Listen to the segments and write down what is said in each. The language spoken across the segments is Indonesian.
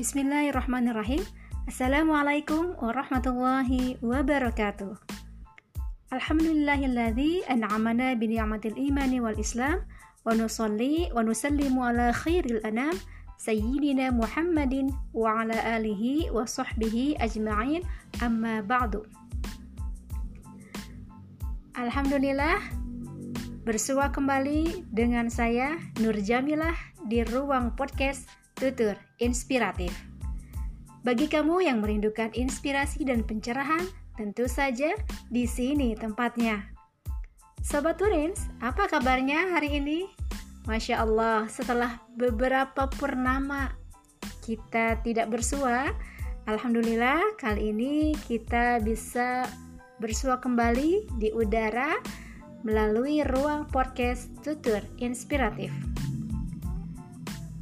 Bismillahirrahmanirrahim. Assalamualaikum warahmatullahi wabarakatuh. Alhamdulillahilladzi an'amana bi ni'matil imani wal islam wa nusalli wa nusallimu ala khairil anam sayyidina Muhammadin wa ala alihi wa sahbihi ajma'in amma ba'du. Alhamdulillah bersua kembali dengan saya Nur Jamilah di ruang podcast Tutur Inspiratif. Bagi kamu yang merindukan inspirasi dan pencerahan, tentu saja di sini tempatnya. Sobat Turins, apa kabarnya hari ini? Masya Allah, setelah beberapa purnama kita tidak bersua, Alhamdulillah kali ini kita bisa bersua kembali di udara melalui ruang podcast tutur inspiratif.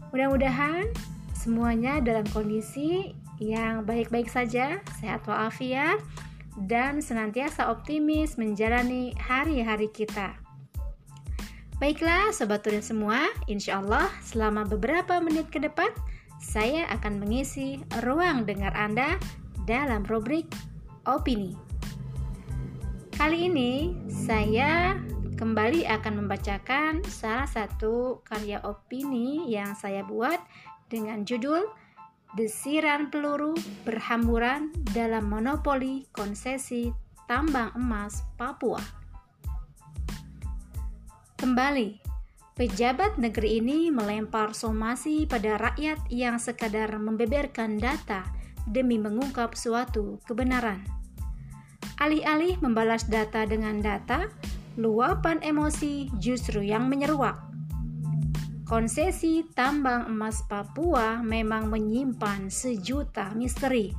Mudah-mudahan semuanya dalam kondisi yang baik-baik saja, sehat walafiat, dan senantiasa optimis menjalani hari-hari kita. Baiklah, sobat turin semua, insya Allah selama beberapa menit ke depan, saya akan mengisi ruang dengar Anda dalam rubrik opini. Kali ini, saya kembali akan membacakan salah satu karya opini yang saya buat dengan judul Desiran peluru berhamburan dalam monopoli konsesi tambang emas Papua. Kembali, pejabat negeri ini melempar somasi pada rakyat yang sekadar membeberkan data demi mengungkap suatu kebenaran. Alih-alih membalas data dengan data, luapan emosi justru yang menyeruak. Konsesi tambang emas Papua memang menyimpan sejuta misteri.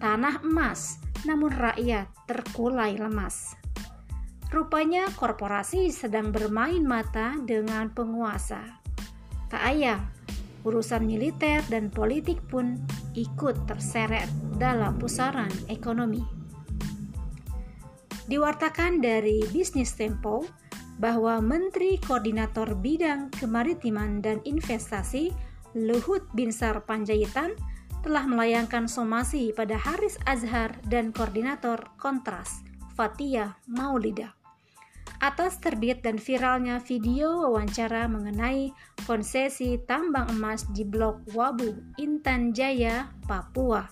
Tanah emas, namun rakyat terkulai lemas. Rupanya korporasi sedang bermain mata dengan penguasa. Tak ayang, urusan militer dan politik pun ikut terseret dalam pusaran ekonomi. Diwartakan dari Bisnis Tempo, bahwa Menteri Koordinator Bidang Kemaritiman dan Investasi Luhut Binsar Panjaitan telah melayangkan somasi pada Haris Azhar dan Koordinator Kontras Fatia Maulida atas terbit dan viralnya video wawancara mengenai konsesi tambang emas di Blok Wabu, Intan Jaya, Papua.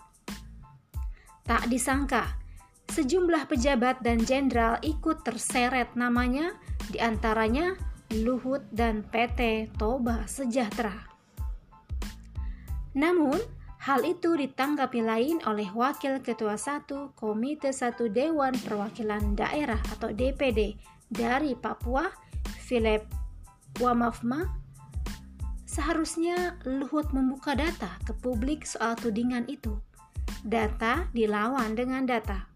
Tak disangka, sejumlah pejabat dan jenderal ikut terseret namanya di antaranya Luhut dan PT Toba Sejahtera. Namun, hal itu ditanggapi lain oleh Wakil Ketua 1 Komite 1 Dewan Perwakilan Daerah atau DPD dari Papua, Philip Wamafma. Seharusnya Luhut membuka data ke publik soal tudingan itu. Data dilawan dengan data.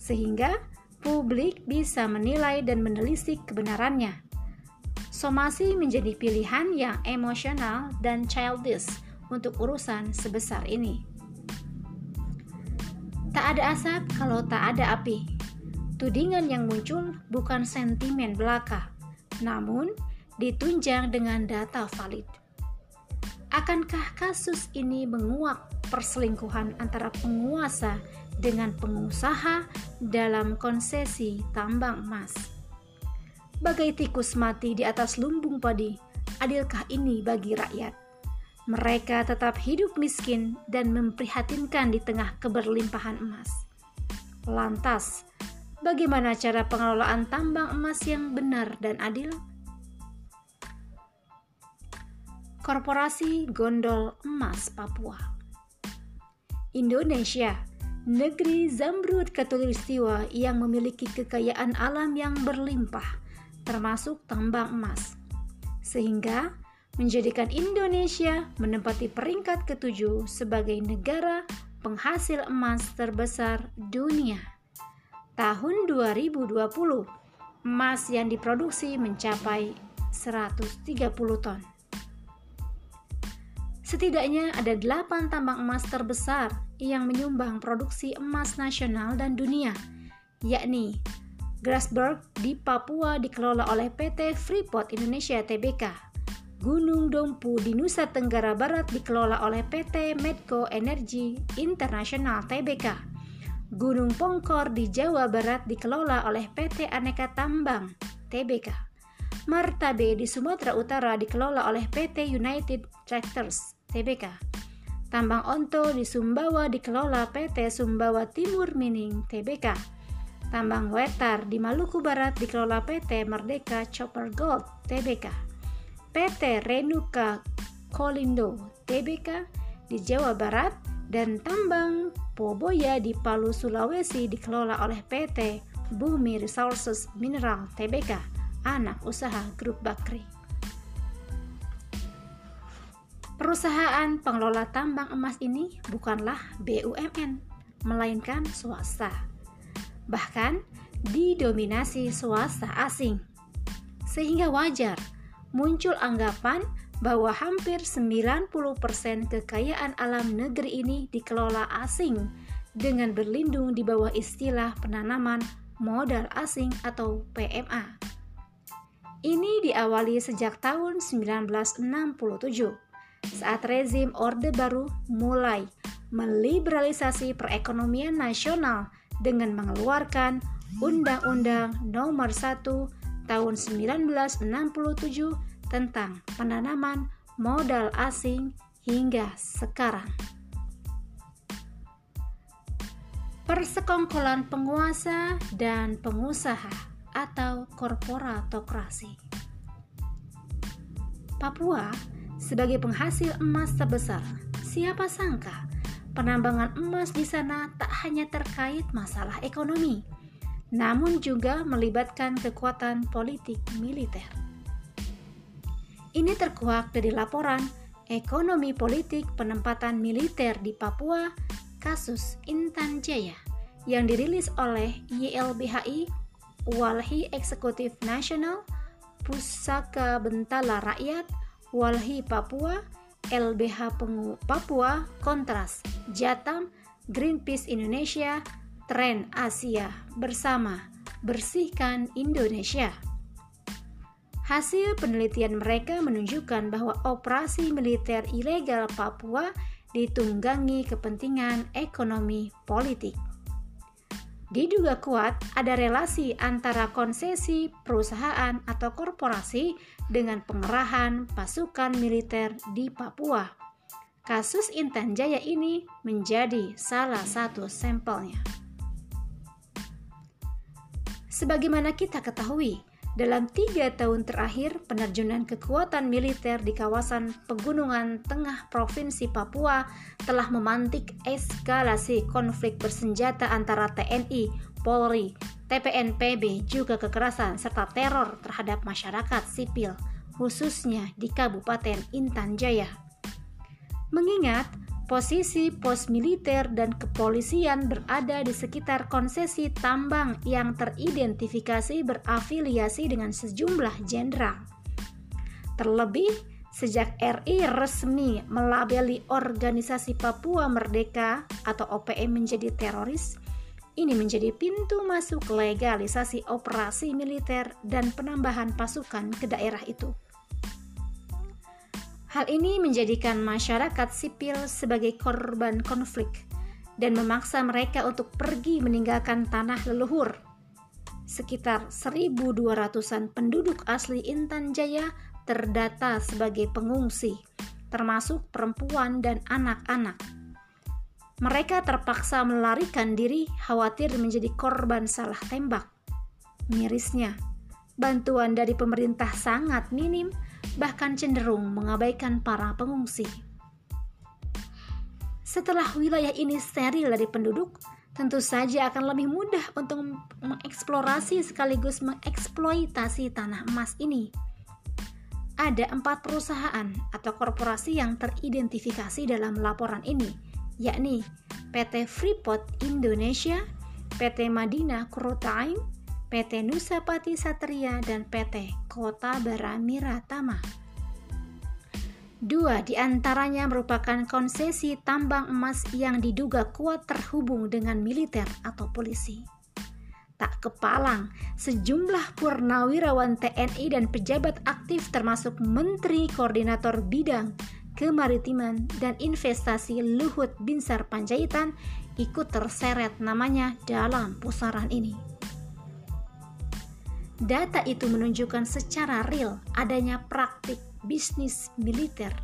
Sehingga publik bisa menilai dan menelisik kebenarannya. Somasi menjadi pilihan yang emosional dan childish untuk urusan sebesar ini. Tak ada asap kalau tak ada api. Tudingan yang muncul bukan sentimen belaka, namun ditunjang dengan data valid. Akankah kasus ini menguak perselingkuhan antara penguasa dengan pengusaha dalam konsesi tambang emas. Bagai tikus mati di atas lumbung padi, adilkah ini bagi rakyat? Mereka tetap hidup miskin dan memprihatinkan di tengah keberlimpahan emas. Lantas, bagaimana cara pengelolaan tambang emas yang benar dan adil? Korporasi Gondol Emas Papua Indonesia negeri zamrud katulistiwa yang memiliki kekayaan alam yang berlimpah, termasuk tambang emas. Sehingga menjadikan Indonesia menempati peringkat ketujuh sebagai negara penghasil emas terbesar dunia. Tahun 2020, emas yang diproduksi mencapai 130 ton. Setidaknya ada 8 tambang emas terbesar yang menyumbang produksi emas nasional dan dunia, yakni Grasberg di Papua dikelola oleh PT Freeport Indonesia Tbk, Gunung Dompu di Nusa Tenggara Barat dikelola oleh PT Medco Energy International Tbk. Gunung Pongkor di Jawa Barat dikelola oleh PT Aneka Tambang Tbk. Martabe di Sumatera Utara dikelola oleh PT United Tractors Tbk. Tambang Onto di Sumbawa dikelola PT Sumbawa Timur Mining Tbk. Tambang Wetar di Maluku Barat dikelola PT Merdeka Chopper Gold Tbk. PT Renuka Kolindo Tbk di Jawa Barat dan tambang Poboya di Palu Sulawesi dikelola oleh PT Bumi Resources Mineral Tbk anak usaha grup Bakri. Perusahaan pengelola tambang emas ini bukanlah BUMN, melainkan swasta. Bahkan didominasi swasta asing. Sehingga wajar muncul anggapan bahwa hampir 90% kekayaan alam negeri ini dikelola asing dengan berlindung di bawah istilah penanaman modal asing atau PMA. Ini diawali sejak tahun 1967 saat rezim Orde Baru mulai meliberalisasi perekonomian nasional dengan mengeluarkan Undang-Undang Nomor 1 tahun 1967 tentang penanaman modal asing hingga sekarang. Persekongkolan penguasa dan pengusaha atau korporatokrasi. Papua sebagai penghasil emas terbesar, siapa sangka penambangan emas di sana tak hanya terkait masalah ekonomi, namun juga melibatkan kekuatan politik militer. Ini terkuak dari laporan Ekonomi Politik Penempatan Militer di Papua kasus Intan Jaya yang dirilis oleh YLBHI Walhi Eksekutif Nasional Pusaka Bentala Rakyat Walhi Papua LBH Pengu Papua Kontras Jatam Greenpeace Indonesia tren Asia bersama Bersihkan Indonesia. Hasil penelitian mereka menunjukkan bahwa operasi militer ilegal Papua ditunggangi kepentingan ekonomi politik. Diduga kuat ada relasi antara konsesi perusahaan atau korporasi dengan pengerahan pasukan militer di Papua. Kasus Intan Jaya ini menjadi salah satu sampelnya. Sebagaimana kita ketahui, dalam tiga tahun terakhir, penerjunan kekuatan militer di kawasan pegunungan tengah Provinsi Papua telah memantik eskalasi konflik bersenjata antara TNI, Polri, TPNPB, juga kekerasan serta teror terhadap masyarakat sipil, khususnya di Kabupaten Intan Jaya. Mengingat Posisi pos militer dan kepolisian berada di sekitar konsesi tambang yang teridentifikasi berafiliasi dengan sejumlah jenderal. Terlebih, sejak RI resmi melabeli organisasi Papua Merdeka atau OPM menjadi teroris, ini menjadi pintu masuk legalisasi operasi militer dan penambahan pasukan ke daerah itu. Hal ini menjadikan masyarakat sipil sebagai korban konflik dan memaksa mereka untuk pergi meninggalkan tanah leluhur. Sekitar 1.200-an penduduk asli Intan Jaya terdata sebagai pengungsi, termasuk perempuan dan anak-anak. Mereka terpaksa melarikan diri khawatir menjadi korban salah tembak. Mirisnya, bantuan dari pemerintah sangat minim bahkan cenderung mengabaikan para pengungsi. Setelah wilayah ini steril dari penduduk, tentu saja akan lebih mudah untuk mengeksplorasi sekaligus mengeksploitasi tanah emas ini. Ada empat perusahaan atau korporasi yang teridentifikasi dalam laporan ini, yakni PT Freeport Indonesia, PT Madinah Crude PT Nusapati Satria, dan PT Kota Baramiratama. Dua di antaranya merupakan konsesi tambang emas yang diduga kuat terhubung dengan militer atau polisi. tak kepalang, sejumlah purnawirawan TNI dan pejabat aktif termasuk Menteri Koordinator Bidang Kemaritiman dan Investasi Luhut Binsar Panjaitan ikut terseret namanya dalam pusaran ini. Data itu menunjukkan secara real adanya praktik bisnis militer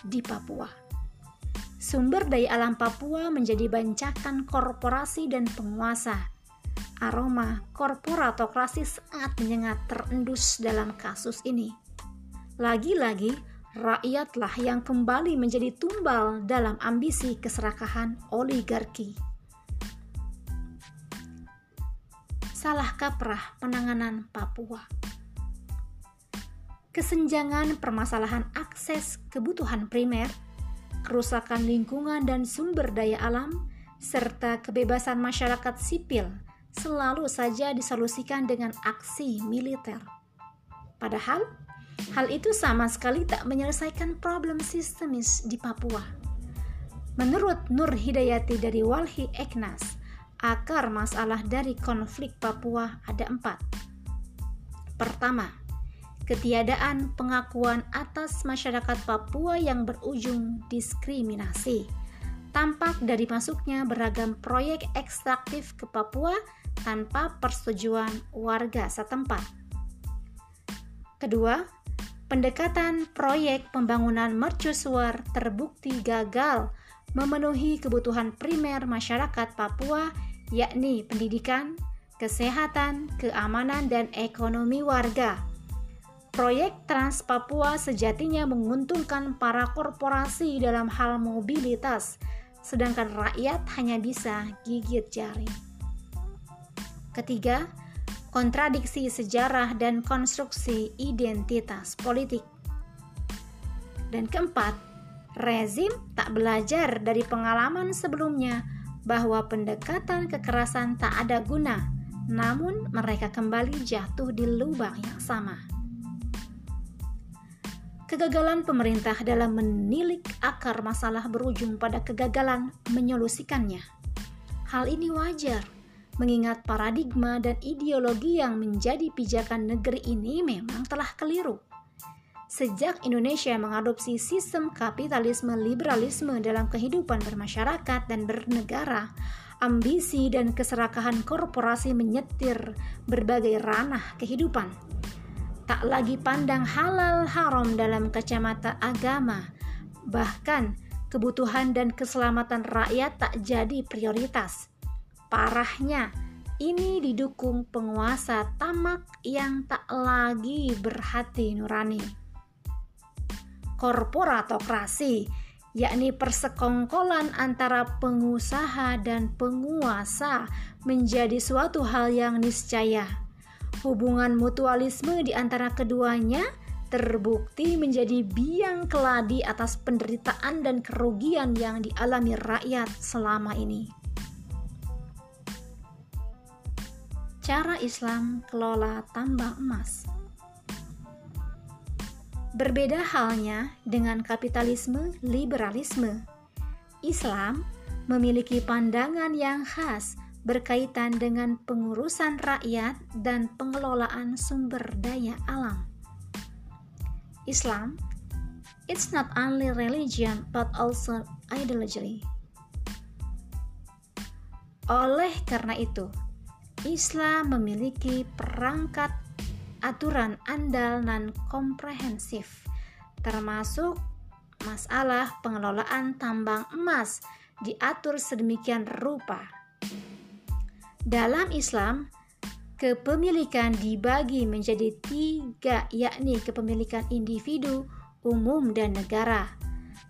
di Papua. Sumber daya alam Papua menjadi bancakan korporasi dan penguasa aroma korporatokrasi sangat menyengat terendus dalam kasus ini. Lagi-lagi, rakyatlah yang kembali menjadi tumbal dalam ambisi keserakahan oligarki. Salah kaprah penanganan Papua. Kesenjangan permasalahan akses kebutuhan primer, kerusakan lingkungan dan sumber daya alam, serta kebebasan masyarakat sipil selalu saja disolusikan dengan aksi militer. Padahal, hal itu sama sekali tak menyelesaikan problem sistemis di Papua. Menurut Nur Hidayati dari Walhi Eknas, akar masalah dari konflik Papua ada empat. Pertama, ketiadaan pengakuan atas masyarakat Papua yang berujung diskriminasi tampak dari masuknya beragam proyek ekstraktif ke Papua tanpa persetujuan warga setempat. Kedua, pendekatan proyek pembangunan mercusuar terbukti gagal memenuhi kebutuhan primer masyarakat Papua yakni pendidikan, kesehatan, keamanan, dan ekonomi warga. Proyek Trans Papua sejatinya menguntungkan para korporasi dalam hal mobilitas, sedangkan rakyat hanya bisa gigit jari. Ketiga, kontradiksi sejarah dan konstruksi identitas politik. Dan keempat, rezim tak belajar dari pengalaman sebelumnya bahwa pendekatan kekerasan tak ada guna, namun mereka kembali jatuh di lubang yang sama. Kegagalan pemerintah dalam menilik akar masalah berujung pada kegagalan menyolusikannya. Hal ini wajar mengingat paradigma dan ideologi yang menjadi pijakan negeri ini memang telah keliru. Sejak Indonesia mengadopsi sistem kapitalisme liberalisme dalam kehidupan bermasyarakat dan bernegara, ambisi dan keserakahan korporasi menyetir berbagai ranah kehidupan. Tak lagi pandang halal haram dalam kacamata agama, bahkan kebutuhan dan keselamatan rakyat tak jadi prioritas Parahnya, ini didukung penguasa tamak yang tak lagi berhati nurani. Korporatokrasi, yakni persekongkolan antara pengusaha dan penguasa, menjadi suatu hal yang niscaya. Hubungan mutualisme di antara keduanya terbukti menjadi biang keladi atas penderitaan dan kerugian yang dialami rakyat selama ini. cara Islam kelola tambang emas. Berbeda halnya dengan kapitalisme liberalisme. Islam memiliki pandangan yang khas berkaitan dengan pengurusan rakyat dan pengelolaan sumber daya alam. Islam it's not only religion but also ideology. Oleh karena itu, Islam memiliki perangkat aturan andal dan komprehensif, termasuk masalah pengelolaan tambang emas diatur sedemikian rupa. Dalam Islam, kepemilikan dibagi menjadi tiga, yakni kepemilikan individu, umum, dan negara.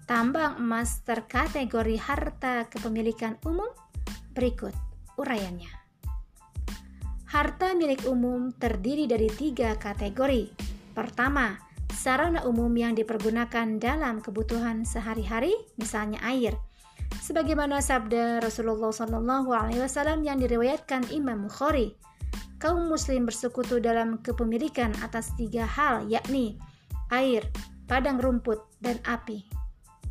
Tambang emas terkategori harta kepemilikan umum berikut uraiannya. Harta milik umum terdiri dari tiga kategori. Pertama, sarana umum yang dipergunakan dalam kebutuhan sehari-hari, misalnya air. Sebagaimana sabda Rasulullah SAW yang diriwayatkan Imam Bukhari, kaum muslim bersekutu dalam kepemilikan atas tiga hal, yakni air, padang rumput, dan api.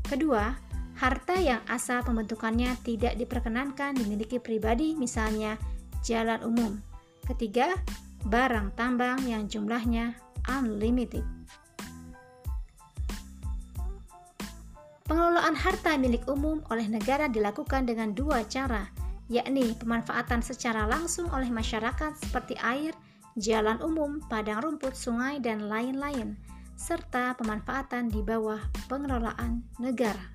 Kedua, harta yang asal pembentukannya tidak diperkenankan dimiliki pribadi, misalnya jalan umum. Ketiga, barang tambang yang jumlahnya unlimited. Pengelolaan harta milik umum oleh negara dilakukan dengan dua cara, yakni pemanfaatan secara langsung oleh masyarakat seperti air, jalan umum, padang rumput, sungai, dan lain-lain, serta pemanfaatan di bawah pengelolaan negara.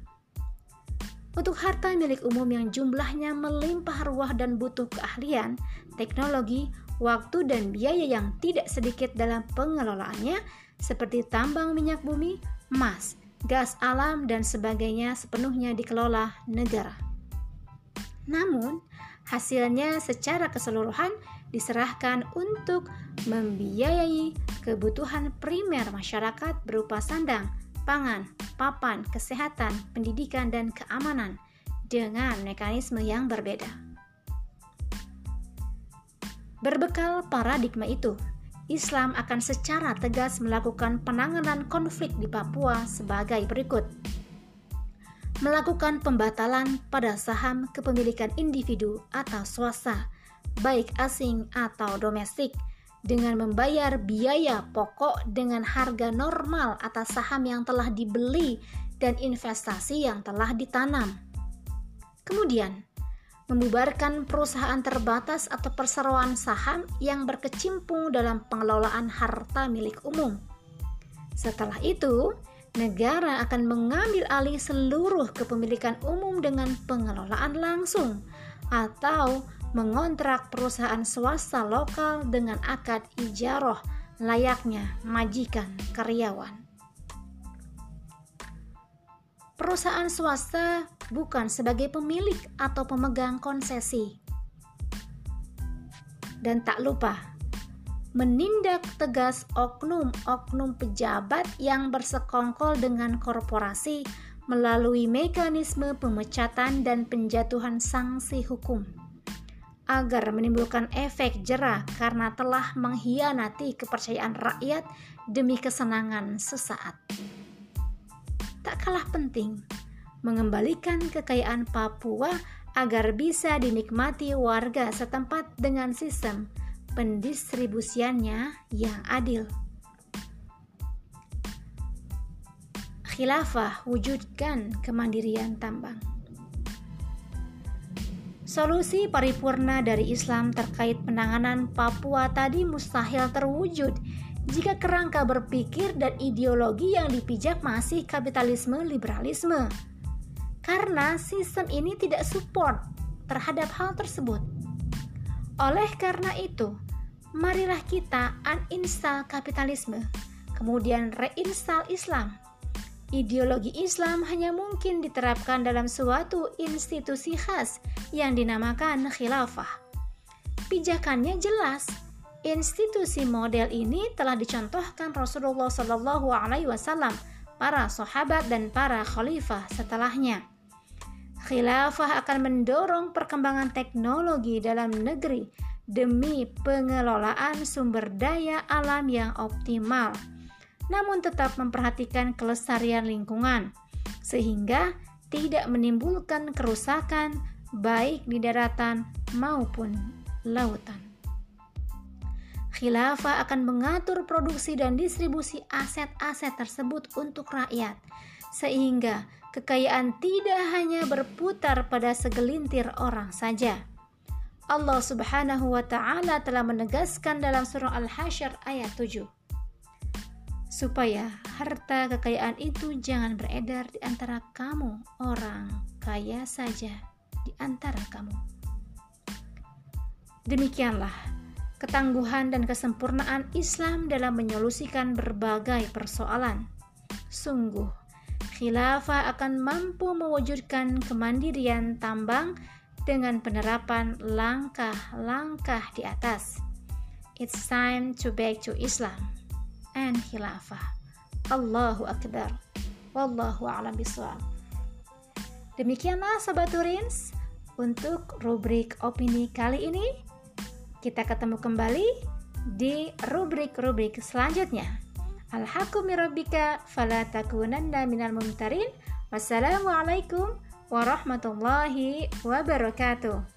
Untuk harta milik umum yang jumlahnya melimpah ruah dan butuh keahlian, teknologi, waktu, dan biaya yang tidak sedikit dalam pengelolaannya, seperti tambang minyak bumi, emas, gas alam, dan sebagainya sepenuhnya dikelola negara. Namun, hasilnya secara keseluruhan diserahkan untuk membiayai kebutuhan primer masyarakat berupa sandang, pangan, papan, kesehatan, pendidikan, dan keamanan dengan mekanisme yang berbeda. Berbekal paradigma itu, Islam akan secara tegas melakukan penanganan konflik di Papua sebagai berikut. Melakukan pembatalan pada saham kepemilikan individu atau swasta, baik asing atau domestik, dengan membayar biaya pokok dengan harga normal atas saham yang telah dibeli dan investasi yang telah ditanam. Kemudian, membubarkan perusahaan terbatas atau perseroan saham yang berkecimpung dalam pengelolaan harta milik umum. Setelah itu, negara akan mengambil alih seluruh kepemilikan umum dengan pengelolaan langsung atau mengontrak perusahaan swasta lokal dengan akad ijaroh layaknya majikan karyawan. Perusahaan swasta bukan sebagai pemilik atau pemegang konsesi. Dan tak lupa, menindak tegas oknum-oknum pejabat yang bersekongkol dengan korporasi melalui mekanisme pemecatan dan penjatuhan sanksi hukum agar menimbulkan efek jerah karena telah mengkhianati kepercayaan rakyat demi kesenangan sesaat. Tak kalah penting, mengembalikan kekayaan Papua agar bisa dinikmati warga setempat dengan sistem pendistribusiannya yang adil. Khilafah wujudkan kemandirian tambang. Solusi paripurna dari Islam terkait penanganan Papua tadi mustahil terwujud jika kerangka berpikir dan ideologi yang dipijak masih kapitalisme liberalisme karena sistem ini tidak support terhadap hal tersebut. Oleh karena itu, marilah kita uninstall kapitalisme, kemudian reinstall Islam. Ideologi Islam hanya mungkin diterapkan dalam suatu institusi khas yang dinamakan khilafah. Pijakannya jelas. Institusi model ini telah dicontohkan Rasulullah Wasallam, para sahabat dan para khalifah setelahnya. Khilafah akan mendorong perkembangan teknologi dalam negeri demi pengelolaan sumber daya alam yang optimal, namun tetap memperhatikan kelestarian lingkungan, sehingga tidak menimbulkan kerusakan baik di daratan maupun lautan. Khilafah akan mengatur produksi dan distribusi aset-aset tersebut untuk rakyat, sehingga kekayaan tidak hanya berputar pada segelintir orang saja. Allah Subhanahu wa taala telah menegaskan dalam surah Al-Hasyr ayat 7 supaya harta kekayaan itu jangan beredar di antara kamu orang kaya saja di antara kamu. Demikianlah ketangguhan dan kesempurnaan Islam dalam menyolusikan berbagai persoalan. Sungguh khilafah akan mampu mewujudkan kemandirian tambang dengan penerapan langkah-langkah di atas. It's time to back to Islam and khilafah. Allahu Akbar. Wallahu a'lam bishawab. Demikianlah Sobat Turins untuk rubrik opini kali ini. Kita ketemu kembali di rubrik-rubrik selanjutnya. Alhaqqu mirabbika fala takunanna minal mumtarin. Wassalamualaikum warahmatullahi wabarakatuh.